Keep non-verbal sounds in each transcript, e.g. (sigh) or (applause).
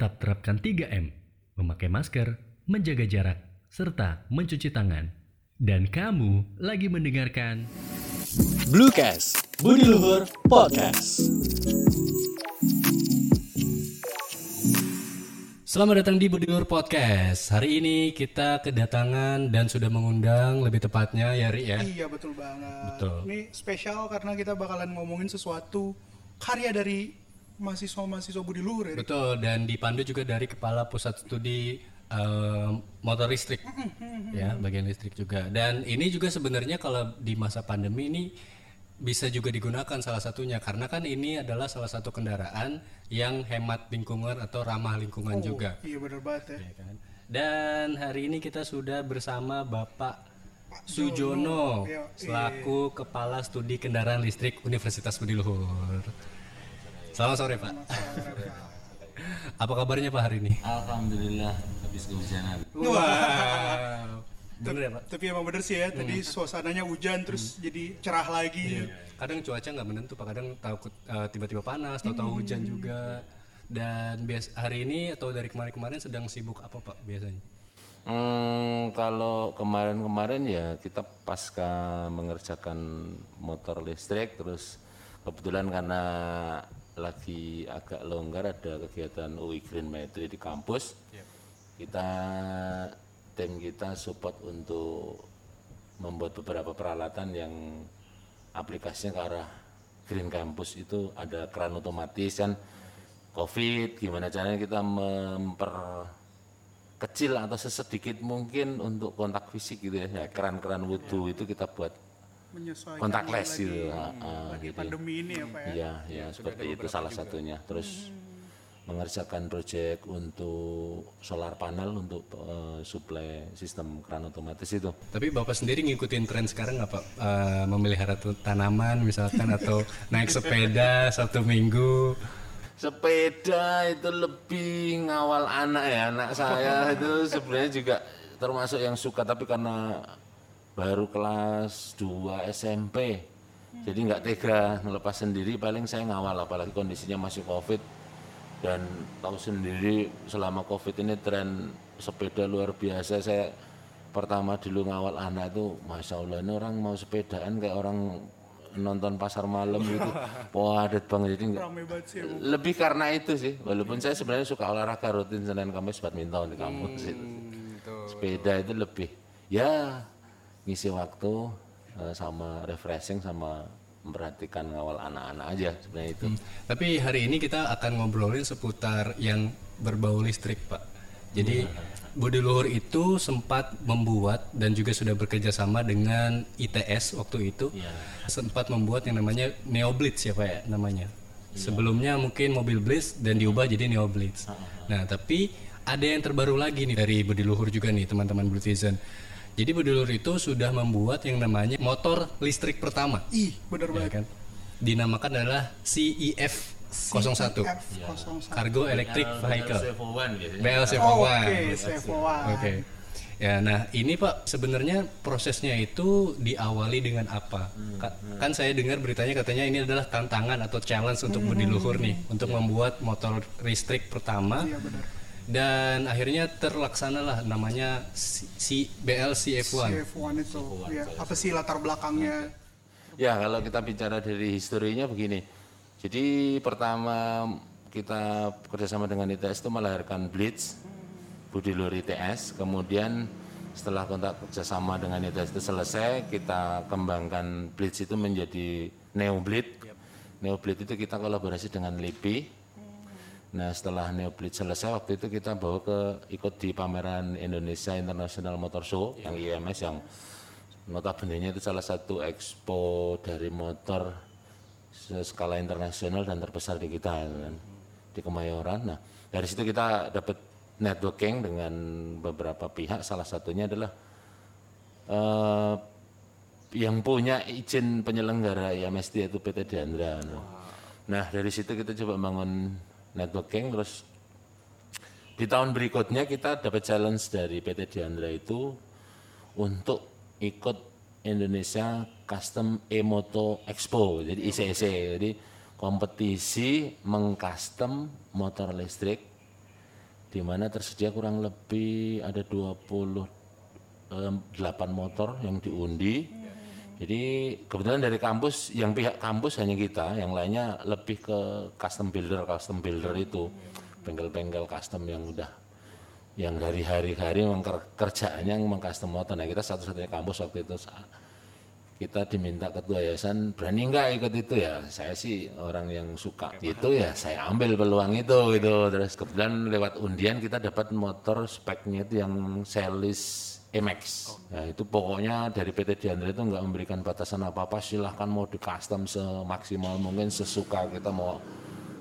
Tetap terapkan 3M, memakai masker, menjaga jarak, serta mencuci tangan. Dan kamu lagi mendengarkan Bluecast, Budi Luhur Podcast. Selamat datang di Budi Luhur Podcast. Hari ini kita kedatangan dan sudah mengundang lebih tepatnya Yari ya. Iya betul banget. Betul. Ini spesial karena kita bakalan ngomongin sesuatu karya dari mahasiswa-mahasiswa Budi Luhur ya. Betul dan dipandu juga dari Kepala Pusat Studi eh, Motor Listrik. ya, bagian listrik juga. Dan ini juga sebenarnya kalau di masa pandemi ini bisa juga digunakan salah satunya karena kan ini adalah salah satu kendaraan yang hemat lingkungan atau ramah lingkungan juga. Iya bener banget ya. ya kan? Dan hari ini kita sudah bersama Bapak Sujono Iya, selaku Kepala Studi Kendaraan Listrik Universitas Budi Luhur. Selamat sore Pak. Apa kabarnya Pak hari ini? Alhamdulillah habis kehujanan. Wow. Bener ya Pak? Tapi emang bener sih ya, tadi suasananya hujan terus jadi cerah lagi. Kadang cuaca nggak menentu Pak, kadang takut eh, tiba-tiba panas, tahu-tahu hujan juga. Dan bias hari ini atau dari kemarin-kemarin sedang sibuk apa Pak biasanya? Hmm, kalau kemarin-kemarin ya kita pasca mengerjakan motor listrik terus kebetulan karena lagi agak longgar ada kegiatan UI Green Metri di kampus. Kita tim kita support untuk membuat beberapa peralatan yang aplikasinya ke arah Green Campus itu ada keran otomatis kan. COVID gimana caranya kita memper kecil atau sesedikit mungkin untuk kontak fisik gitu ya, ya keran-keran wudhu itu kita buat Menyesuaikan kontakless lagi, gitu, hmm, ah, lagi gitu ya. pandemi ini ya Pak ya. Iya, ya seperti itu salah satunya. Terus mengerjakan proyek untuk solar panel untuk eh, suplai sistem keran otomatis itu. Tapi Bapak sendiri ngikutin tren sekarang nggak Pak? Eh, memelihara tanaman misalkan (laughs) atau naik sepeda satu minggu? Sepeda itu lebih ngawal anak ya, anak saya itu sebenarnya juga termasuk yang suka tapi karena baru kelas 2 SMP. Jadi nggak tega ngelepas sendiri paling saya ngawal apalagi kondisinya masih Covid. Dan tahu sendiri selama Covid ini tren sepeda luar biasa. Saya pertama dulu ngawal anak itu Masya Allah ini orang mau sepedaan kayak orang nonton pasar malam gitu. (laughs) Padat banget jadi nggak- Rame banget sih. emang. lebih karena itu sih. Walaupun saya sebenarnya suka olahraga rutin Senin Kamis badminton di kampus itu sepeda itu lebih. Ya ngisi waktu eh, sama refreshing sama memperhatikan ngawal anak-anak aja sebenarnya itu Tapi hari ini kita akan ngobrolin seputar yang berbau listrik Pak. Jadi Budi Luhur itu sempat membuat dan juga sudah bekerja sama dengan ITS waktu itu sempat membuat yang namanya Neo Blitz ya Pak ya namanya. Sebelumnya mungkin mobil Blitz dan diubah jadi Neo Blitz. Nah tapi ada yang terbaru lagi nih dari Budi Luhur juga nih teman-teman Blutizen. Jadi Budi Luhur itu sudah membuat yang namanya motor listrik pertama. Ih, bener Ya banget. kan? Dinamakan adalah CEF 01. F01. Cargo Electric Vehicle. gitu BLC Oh, Oke. Oke, Sevoan. Oke. Ya, nah ini Pak sebenarnya prosesnya itu diawali dengan apa? Ka- Kan saya dengar beritanya katanya ini adalah tantangan atau challenge untuk Budi Luhur nih untuk membuat motor listrik pertama. Iya benar. Dan akhirnya terlaksana lah namanya si si- BLCF1. CF1 itu. Ya, apa sih latar belakangnya? Ya kalau kita bicara dari historinya begini. Jadi pertama kita kerjasama dengan ITS itu melahirkan Blitz, Budi Luhur ITS. Kemudian setelah kontak kerjasama dengan ITS itu selesai, kita kembangkan Blitz itu menjadi Neo Blitz. Neo Blitz itu kita kolaborasi dengan LIPI. Nah setelah Neo Blitz selesai waktu itu kita bawa ke ikut di pameran Indonesia International Motor Show yang IMS yang notabene itu salah satu expo dari motor skala internasional dan terbesar di kita kan, di Kemayoran. Nah dari situ kita dapat networking dengan beberapa pihak. Salah satunya adalah eh, yang punya izin penyelenggara IMST yaitu PT Diandra. Nah, Nah dari situ kita coba bangun networking terus di tahun berikutnya kita dapat challenge dari PT Diandra itu untuk ikut Indonesia Custom E-Moto Expo, jadi ICC, jadi kompetisi mengcustom motor listrik di mana tersedia kurang lebih ada 28 motor yang diundi. Jadi kebetulan dari kampus, yang pihak kampus hanya kita, yang lainnya lebih ke custom builder, custom builder itu, bengkel-bengkel custom yang udah, yang dari hari-hari memang ker- kerjaannya memang custom motor. Nah kita satu-satunya kampus waktu itu kita diminta ketua yayasan berani nggak ikut itu? Ya saya sih orang yang suka itu ya saya ambil peluang itu gitu. Terus kebetulan lewat undian kita dapat motor speknya itu yang Celis Emax nah itu pokoknya dari PT Diandra itu nggak memberikan batasan apa apa silahkan mau di custom semaksimal mungkin sesuka kita mau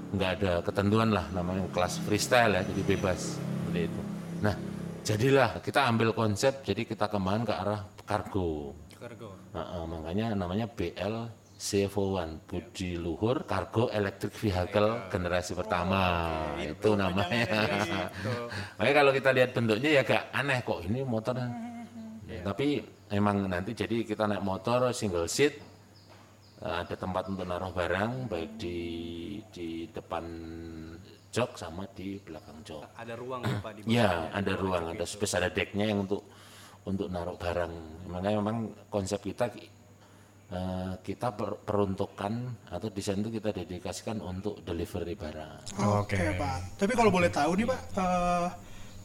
nggak ada ketentuan lah namanya kelas freestyle ya jadi bebas seperti itu. Nah jadilah kita ambil konsep jadi kita kembangkan ke arah kargo. Kargo. Heeh, makanya namanya BL CFO1 Budi Luhur Cargo Electric Vehicle generasi pertama itu namanya. makanya kalau kita lihat bentuknya ya agak aneh kok ini motor. Ya, tapi emang nanti jadi kita naik motor single seat ada tempat untuk naruh barang baik di di depan jok sama di belakang jok. Ada ruang ya, Pak di Ya, ada ruang, ada space, ada decknya yang untuk untuk naruh barang. Makanya memang konsep kita eh, kita per- peruntukkan atau desain itu kita dedikasikan untuk delivery barang. Oke Pak. Tapi kalau boleh tahu nih Pak, eh,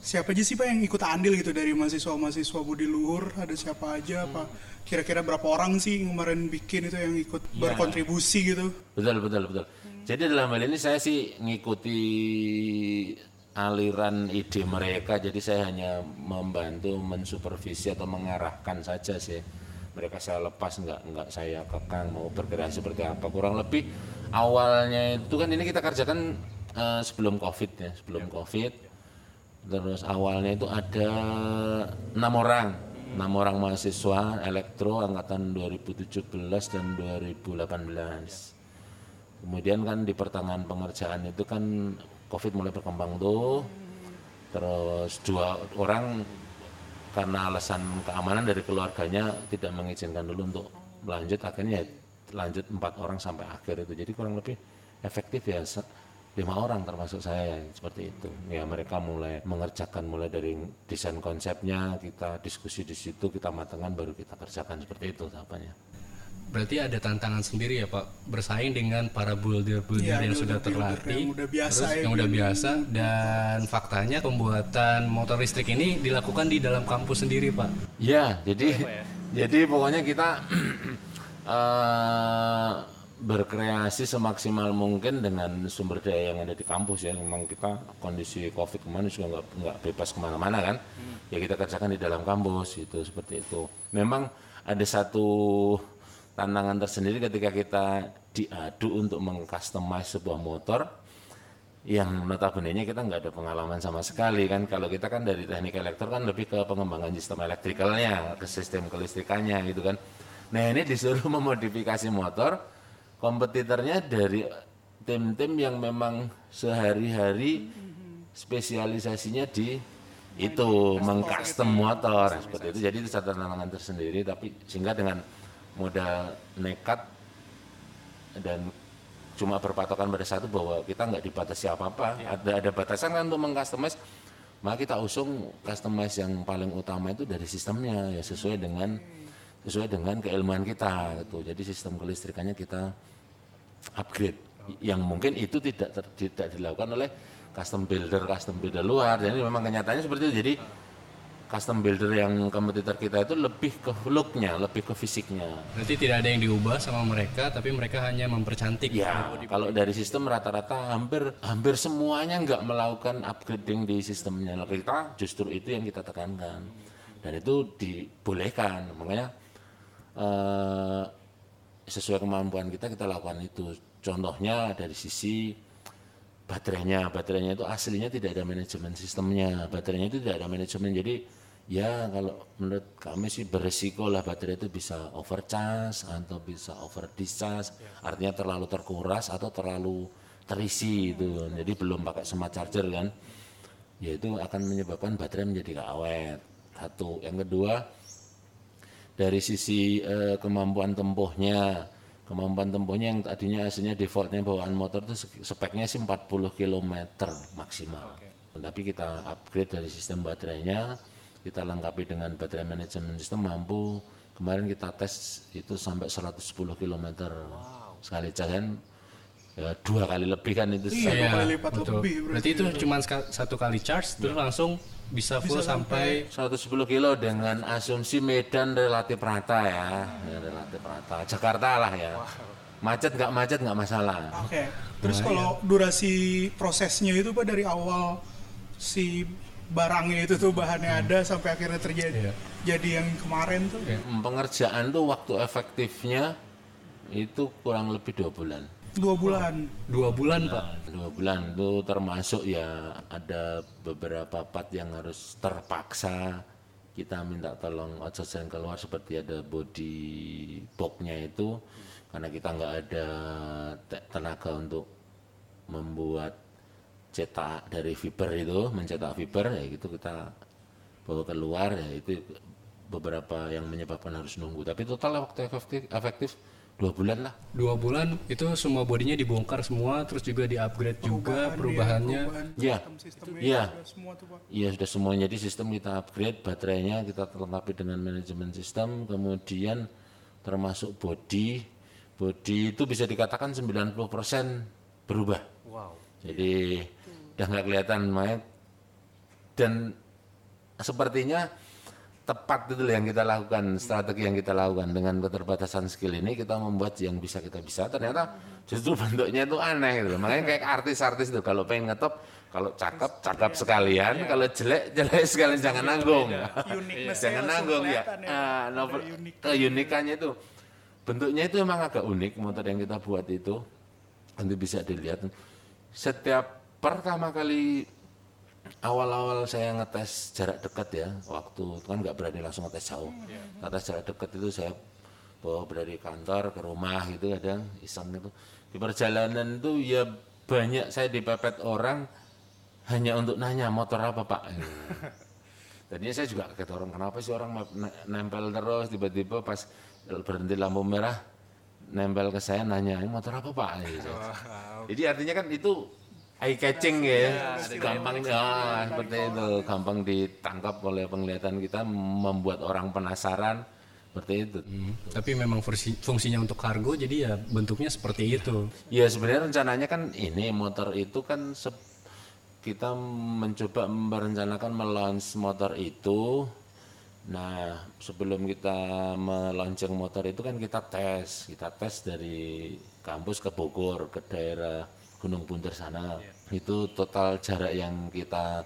siapa aja sih Pak yang ikut andil gitu dari mahasiswa-mahasiswa Budi Luhur? Ada siapa aja Pak? Kira-kira berapa orang sih yang kemarin bikin itu yang ikut berkontribusi gitu? Betul, betul, betul. Jadi dalam hal ini saya sih ngikuti aliran ide mereka, jadi saya hanya membantu mensupervisi atau mengarahkan saja sih. Mereka saya lepas, nggak nggak saya kekang mau bergerak seperti apa. Kurang lebih awalnya itu kan ini kita kerjakan eh, sebelum covid ya, sebelum covid. Terus awalnya itu ada enam orang, enam orang mahasiswa elektro angkatan 2017 dan 2018. Kemudian kan di pertengahan pengerjaan itu kan COVID mulai berkembang tuh. Terus dua orang karena alasan keamanan dari keluarganya tidak mengizinkan dulu untuk melanjut akhirnya ya lanjut empat orang sampai akhir itu. Jadi kurang lebih efektif ya lima orang termasuk saya seperti itu. Ya mereka mulai mengerjakan mulai dari desain konsepnya kita diskusi di situ kita matangkan baru kita kerjakan seperti itu tahapannya Berarti ada tantangan sendiri ya Pak bersaing dengan para builder-builder Iya, yang sudah terlatih, yang udah biasa terus ya, yang udah biasa dan faktanya pembuatan motor listrik ini dilakukan di dalam kampus sendiri Pak. Ya, jadi jadi pokoknya kita (clears throat) eh, berkreasi semaksimal mungkin dengan sumber daya yang ada di kampus ya. Memang kita kondisi COVID kemarin juga nggak nggak bebas ke mana-mana kan. Ya kita kerjakan di dalam kampus itu seperti itu. Memang ada satu tantangan tersendiri ketika kita diadu untuk mengcustomize sebuah motor yang notabene kita nggak ada pengalaman sama sekali kan? Kalau kita kan dari teknik elektro kan lebih ke pengembangan sistem elektrikalnya ke sistem kelistrikannya gitu kan? Nah ini disuruh (laughs) memodifikasi motor kompetitornya dari tim-tim yang memang sehari-hari spesialisasinya di itu mengcustom motor. seperti itu. Jadi itu satu tantangan tersendiri tapi sehingga dengan modal nekat dan cuma berpatokan pada satu bahwa kita nggak dibatasi apa-apa. Ada ada batasan kan untuk mengcustomize. Maka kita usung customize yang paling utama itu dari sistemnya ya sesuai dengan sesuai dengan keilmuan kita gitu. Jadi sistem kelistrikannya kita upgrade. Yang mungkin itu tidak ter- tidak dilakukan oleh custom builder custom builder luar. Jadi memang kenyataannya seperti itu. Jadi custom builder yang kompetitor kita itu lebih ke looknya lebih ke fisiknya Berarti tidak ada yang diubah sama mereka, tapi mereka hanya mempercantik. Ya, kalau dari sistem rata-rata hampir hampir semuanya nggak melakukan upgrading di sistemnya. Nah, Kita justru itu yang kita tekankan dan itu dibolehkan. Makanya eh, sesuai kemampuan kita kita lakukan itu. Contohnya dari sisi baterainya, baterainya itu aslinya tidak ada manajemen sistemnya. Baterainya itu tidak ada manajemen. Jadi ya kalau menurut kami sih beresiko lah baterai itu bisa overcharge atau bisa over discharge. Artinya terlalu terkuras atau terlalu terisi itu. Jadi belum pakai smart charger kan. Ya itu akan menyebabkan baterai menjadi gak awet. Satu. Yang kedua dari sisi eh, kemampuan tempuhnya kemampuan tempuhnya yang tadinya aslinya defaultnya bawaan motor itu speknya sih 40 km maksimal. Tapi kita upgrade dari sistem baterainya, kita lengkapi dengan baterai manajemen sistem mampu. Kemarin kita tes itu sampai 110 km sekali cas kan ya, dua kali lebih kan itu. Iya, dua Iya, kali lipat betul. lebih Berarti itu cuma ska- satu kali charge terus langsung bisa full sampai 110 kilo dengan asumsi Medan relatif rata ya, ya relatif rata. Jakarta lah ya. Macet nggak macet nggak masalah. Oke. Terus kalau durasi prosesnya itu Pak dari awal si barangnya itu tuh bahannya ada sampai akhirnya terjadi Iya. jadi yang kemarin tuh Pengerjaan tuh waktu efektifnya itu kurang lebih dua bulan. Dua bulan. dua bulan pak. Dua bulan. Itu termasuk ya ada beberapa part yang harus terpaksa. Kita minta tolong outsourcing keluar seperti ada body boxnya itu. Karena kita nggak ada te- tenaga untuk membuat cetak dari fiber itu mencetak fiber ya itu kita bawa keluar. Ya itu beberapa yang menyebabkan harus nunggu. Tapi total waktu efektif efektif dua bulan lah Dua bulan itu semua bodinya dibongkar semua terus juga di upgrade juga perubahannya. perubahan Iya. sistem-sistemnya Iya. udah semua tuh Pak. Iya sudah semuanya di sistem kita upgrade baterainya kita lengkapi dengan manajemen sistem kemudian termasuk body body itu bisa dikatakan 90% berubah. Wow. Jadi udah nggak kelihatan makanya dan sepertinya tepat itu yang kita lakukan strategi yang kita lakukan. Dengan keterbatasan skill ini kita membuat yang bisa kita bisa. Ternyata justru (laughs) bentuknya itu aneh gitu. Loh. makanya kayak artis-artis itu kalau pengen ngetop kalau cakep cakep sekalian. Kalau jelek jelek sekalian. Jangan nanggung. (laughs) Uniqueness-nya jangan nanggung ya. ya. Ah, keunikannya itu. Bentuknya itu emang agak unik motor yang kita buat itu. Nanti bisa dilihat. Setiap pertama kali awal-awal saya ngetes jarak dekat ya waktu itu kan nggak berani langsung ngetes jauh. Ngetes jarak dekat itu saya bawa dari kantor ke rumah gitu kadang iseng itu di perjalanan itu ya banyak saya dipepet orang hanya untuk nanya motor apa pak? (laughs) Tadinya saya juga kaget orang kenapa sih orang ne- nempel terus? Tiba-tiba pas berhenti lampu merah nempel ke saya nanya ini motor apa pak? Gitu. Jadi artinya kan itu eye catching ya, gampang ya seperti itu, gampang ditangkap oleh penglihatan kita, membuat orang penasaran. Seperti itu. Tapi memang fungsi- fungsinya untuk kargo jadi ya bentuknya seperti itu. Ya sebenarnya rencananya kan ini motor itu kan se- kita mencoba merencanakan melaunch motor itu. Nah sebelum kita melunceng motor itu kan kita tes, kita tes dari kampus ke Bogor ke daerah Gunung Bunter sana. Itu total jarak yang kita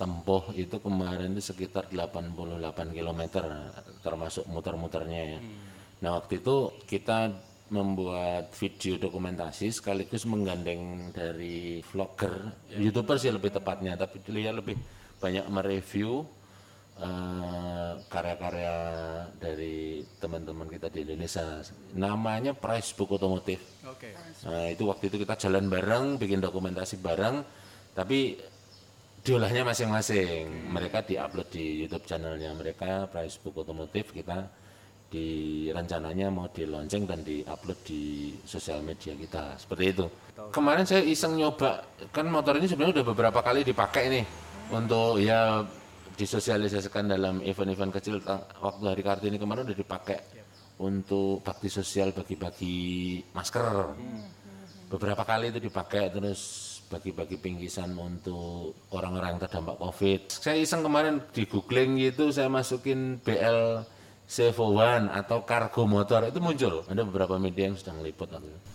tempuh itu kemarin itu sekitar 88 km termasuk muter-muternya ya. Nah waktu itu kita membuat video dokumentasi sekaligus menggandeng dari vlogger, youtuber sih lebih tepatnya, tapi dia lebih banyak mereview eh, karya-karya dari teman-teman kita di Indonesia. Namanya Price Book Otomotif. Oke. Nah itu waktu itu kita jalan bareng, bikin dokumentasi bareng, tapi diolahnya masing-masing. Mereka diupload di YouTube channelnya mereka, Price Book Otomotif, kita di rencananya mau di launching dan diupload di sosial media kita seperti itu. Kemarin saya iseng nyoba, kan motor ini sebenarnya udah beberapa kali dipakai nih untuk ya disosialisasikan dalam event-event kecil. Waktu hari Kartini kemarin udah dipakai untuk bakti sosial bagi-bagi masker beberapa kali itu dipakai terus bagi-bagi pinggisan untuk orang-orang yang terdampak covid saya iseng kemarin di googling gitu saya masukin BL C41 atau kargo motor itu muncul ada beberapa media yang waktu itu.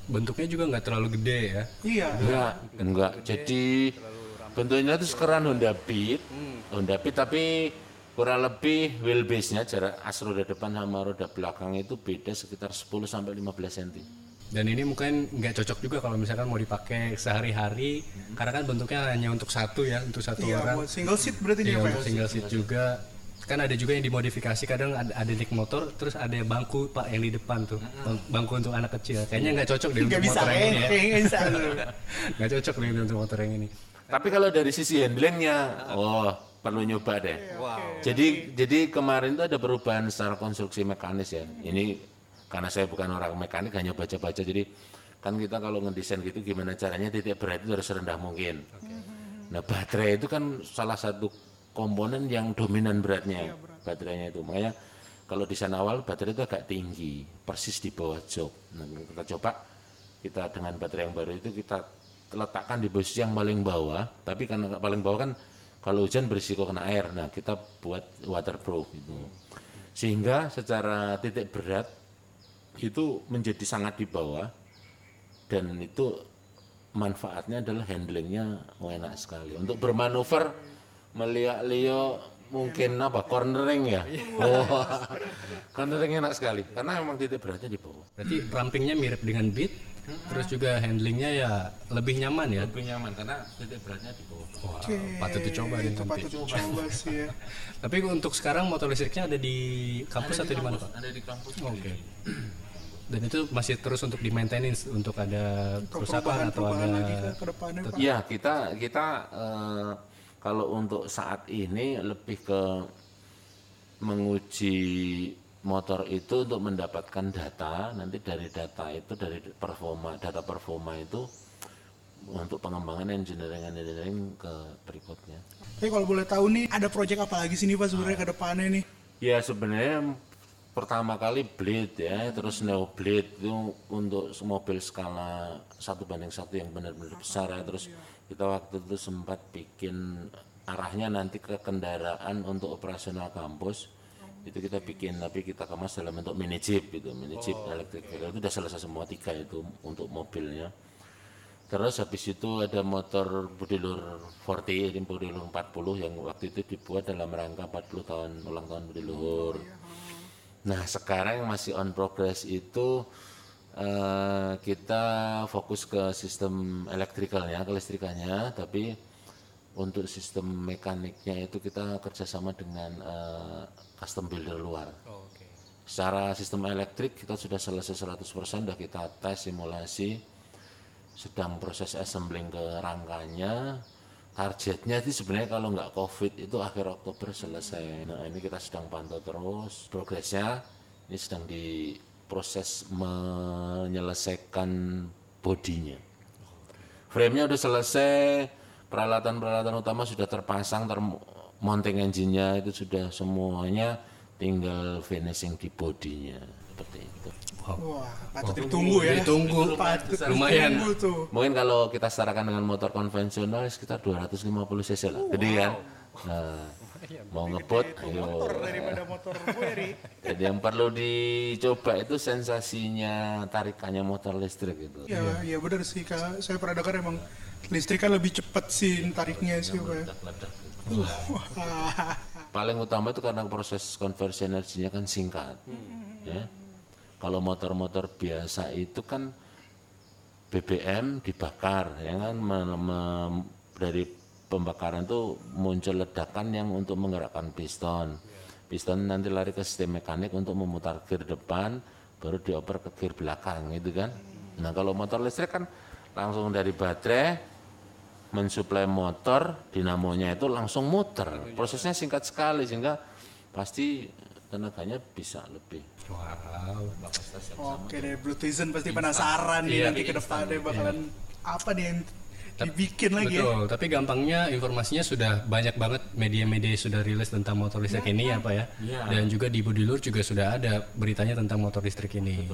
Bentuknya juga nggak terlalu gede ya. Iya. enggak enggak jadi bentuknya itu sekeran Honda Beat Honda Beat tapi kurang lebih wheelbase-nya jarak as roda depan sama roda belakang itu beda sekitar 10 sampai 15 cm Dan ini mungkin nggak cocok juga kalau misalkan mau dipakai sehari-hari karena kan bentuknya hanya untuk satu ya, untuk satu Iya, orang. single seat berarti dia Iya, Pak. untuk ya? single seat juga. Kan ada juga yang dimodifikasi kadang ada, ada naik motor terus ada bangku Pak yang di depan tuh. Bang- Bangku untuk anak kecil. Kayaknya nggak cocok deh Nggak untuk bisa, motor yang ini ya. nggak bisa. (laughs) Nggak cocok deh untuk motor yang ini. Tapi kalau dari sisi handlingnya, oh perlu nyoba deh. Jadi jadi kemarin itu ada perubahan secara konstruksi mekanis ya. Ini karena saya bukan orang mekanik hanya baca-baca. Jadi kan kita kalau ngedesain gitu gimana caranya titik berat itu harus rendah mungkin. Nah baterai itu kan salah satu komponen yang dominan beratnya baterainya itu. Makanya kalau di sana awal baterai itu agak tinggi, persis di bawah jok. Nah, kita coba kita dengan baterai yang baru itu kita letakkan di posisi yang paling bawah, tapi karena paling bawah kan kalau hujan berisiko kena air. Nah kita buat waterproof itu. Sehingga secara titik berat itu menjadi sangat di bawah dan itu manfaatnya adalah handlingnya enak sekali untuk bermanuver melihat-lihat mungkin apa cornering ya oh (laughs) cornering enak sekali karena memang titik beratnya di bawah Berarti rampingnya mirip dengan Beat, terus juga handlingnya ya lebih nyaman ya. lebih nyaman karena titik beratnya di bawah Wah, Oke, patut dicoba nih nanti. patut dicoba sih ya. (laughs) Tapi untuk sekarang motor listriknya ada di kampus atau di mana Pak? ada di kampus Oke. (clears throat) Dan itu masih terus untuk di maintenance untuk ada kerusakan atau ada lagi ke, ke depannya Pak. Iya kita kita eh, kalau untuk saat ini lebih ke menguji motor itu untuk mendapatkan data nanti dari data itu dari performa data performa itu untuk pengembangan engineering engineering ke berikutnya. Tapi kalau boleh tahu nih ada proyek apa lagi sih nih Pak sebenarnya ke depannya nih? Ya sebenarnya pertama kali Blade ya, terus Neo Blade itu untuk mobil skala satu banding satu yang benar-benar besar ya. Terus kita waktu itu sempat bikin arahnya nanti ke kendaraan untuk operasional kampus itu kita bikin tapi kita kemas dalam bentuk mini jeep gitu mini jeep elektrik vehicle. itu udah selesai semua tiga itu untuk mobilnya Terus habis itu ada motor Budilur 40, ini Budilur 40 yang waktu itu dibuat dalam rangka 40 tahun ulang tahun Budiluhur. Nah sekarang yang masih on progress itu eh, kita fokus ke sistem elektrikalnya, kelistrikannya, tapi untuk sistem mekaniknya itu kita kerjasama dengan eh, custom builder luar. Oke. Secara sistem elektrik kita sudah selesai 100%, sudah kita tes simulasi, sedang proses assembling ke rangkanya. Targetnya itu sebenarnya kalau nggak COVID itu akhir Oktober selesai. Nah ini kita sedang pantau terus progresnya. Ini sedang diproses menyelesaikan bodinya. Frame-nya udah selesai, peralatan-peralatan utama sudah terpasang, termounting engine-nya itu sudah semuanya, tinggal finishing di bodinya seperti itu. Wah, patut ditunggu ya. Ditunggu. Patut Lumayan. ditunggu tuh. Mungkin kalau kita setarakan dengan motor konvensional sekitar 250 cc lah, gede kan? Nah, mau ngebut, Motor ayo. daripada motor nih. Jadi yang perlu dicoba itu sensasinya tarikannya motor listrik itu. Ya, ya benar sih kak. Saya pernah dengar emang listrik kan lebih cepat sih tariknya sih ya. (laughs) Paling utama itu karena proses konversi energinya kan singkat. Ya. Kalau motor-motor biasa itu kan BBM dibakar, ya kan me- me- dari pembakaran itu muncul ledakan yang untuk menggerakkan piston. Piston nanti lari ke sistem mekanik untuk memutar gear depan, baru dioper ke gear belakang, gitu kan. Nah kalau motor listrik kan langsung dari baterai mensuplai motor, dinamonya itu langsung muter. Prosesnya singkat sekali sehingga pasti tenaganya bisa lebih. Wow. Oke deh, Bluetooth pasti penasaran nih Iya, nanti ke depannya bakalan apa nih yang dibikin lagi ya. Betul, tapi gampangnya informasinya sudah banyak banget media-media sudah rilis tentang motor listrik ini ya Pak ya. Dan juga di Budilur juga sudah ada beritanya tentang motor listrik ini.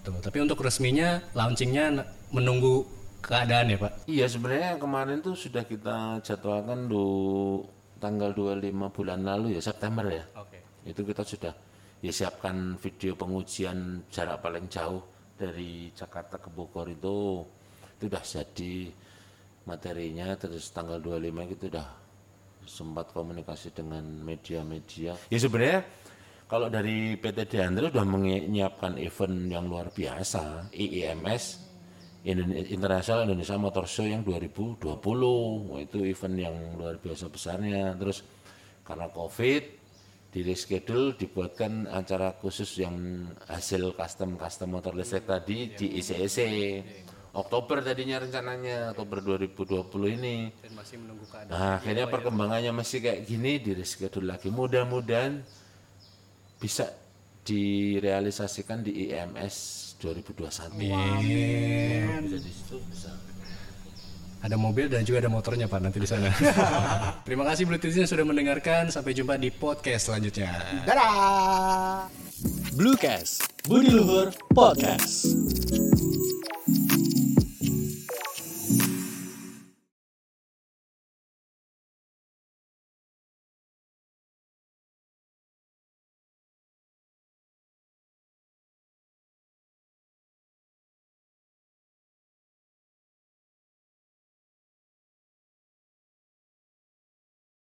Betul. Tapi untuk resminya launchingnya menunggu keadaan ya Pak. Iya sebenarnya kemarin tuh sudah kita jadwalkan du tanggal 25 bulan lalu ya September ya. Oke. Itu kita sudah ya siapkan video pengujian jarak paling jauh dari Jakarta ke Bogor itu itu sudah jadi materinya terus tanggal 25 itu udah sempat komunikasi dengan media-media. Ya sebenarnya kalau dari PT Deandra sudah menyiapkan event yang luar biasa, IIMS Indone- International Indonesia Motor Show yang 2020. Wah, itu event yang luar biasa besarnya. Terus karena Covid di reschedule dibuatkan acara khusus yang hasil custom custom motor listrik tadi di ICEC. Oktober tadinya rencananya Oktober 2020 ini. Dan masih menunggu keadaan. Nah, akhirnya perkembangannya masih kayak gini di reschedule lagi. Mudah-mudahan bisa direalisasikan di IMS 2021. Bisa di situ bisa. Ada mobil dan juga ada motornya Pak nanti di sana. (laughs) Terima kasih Bluetooth yang sudah mendengarkan. Sampai jumpa di podcast selanjutnya. Dadah! Bluecast, Budi Luhur Podcast.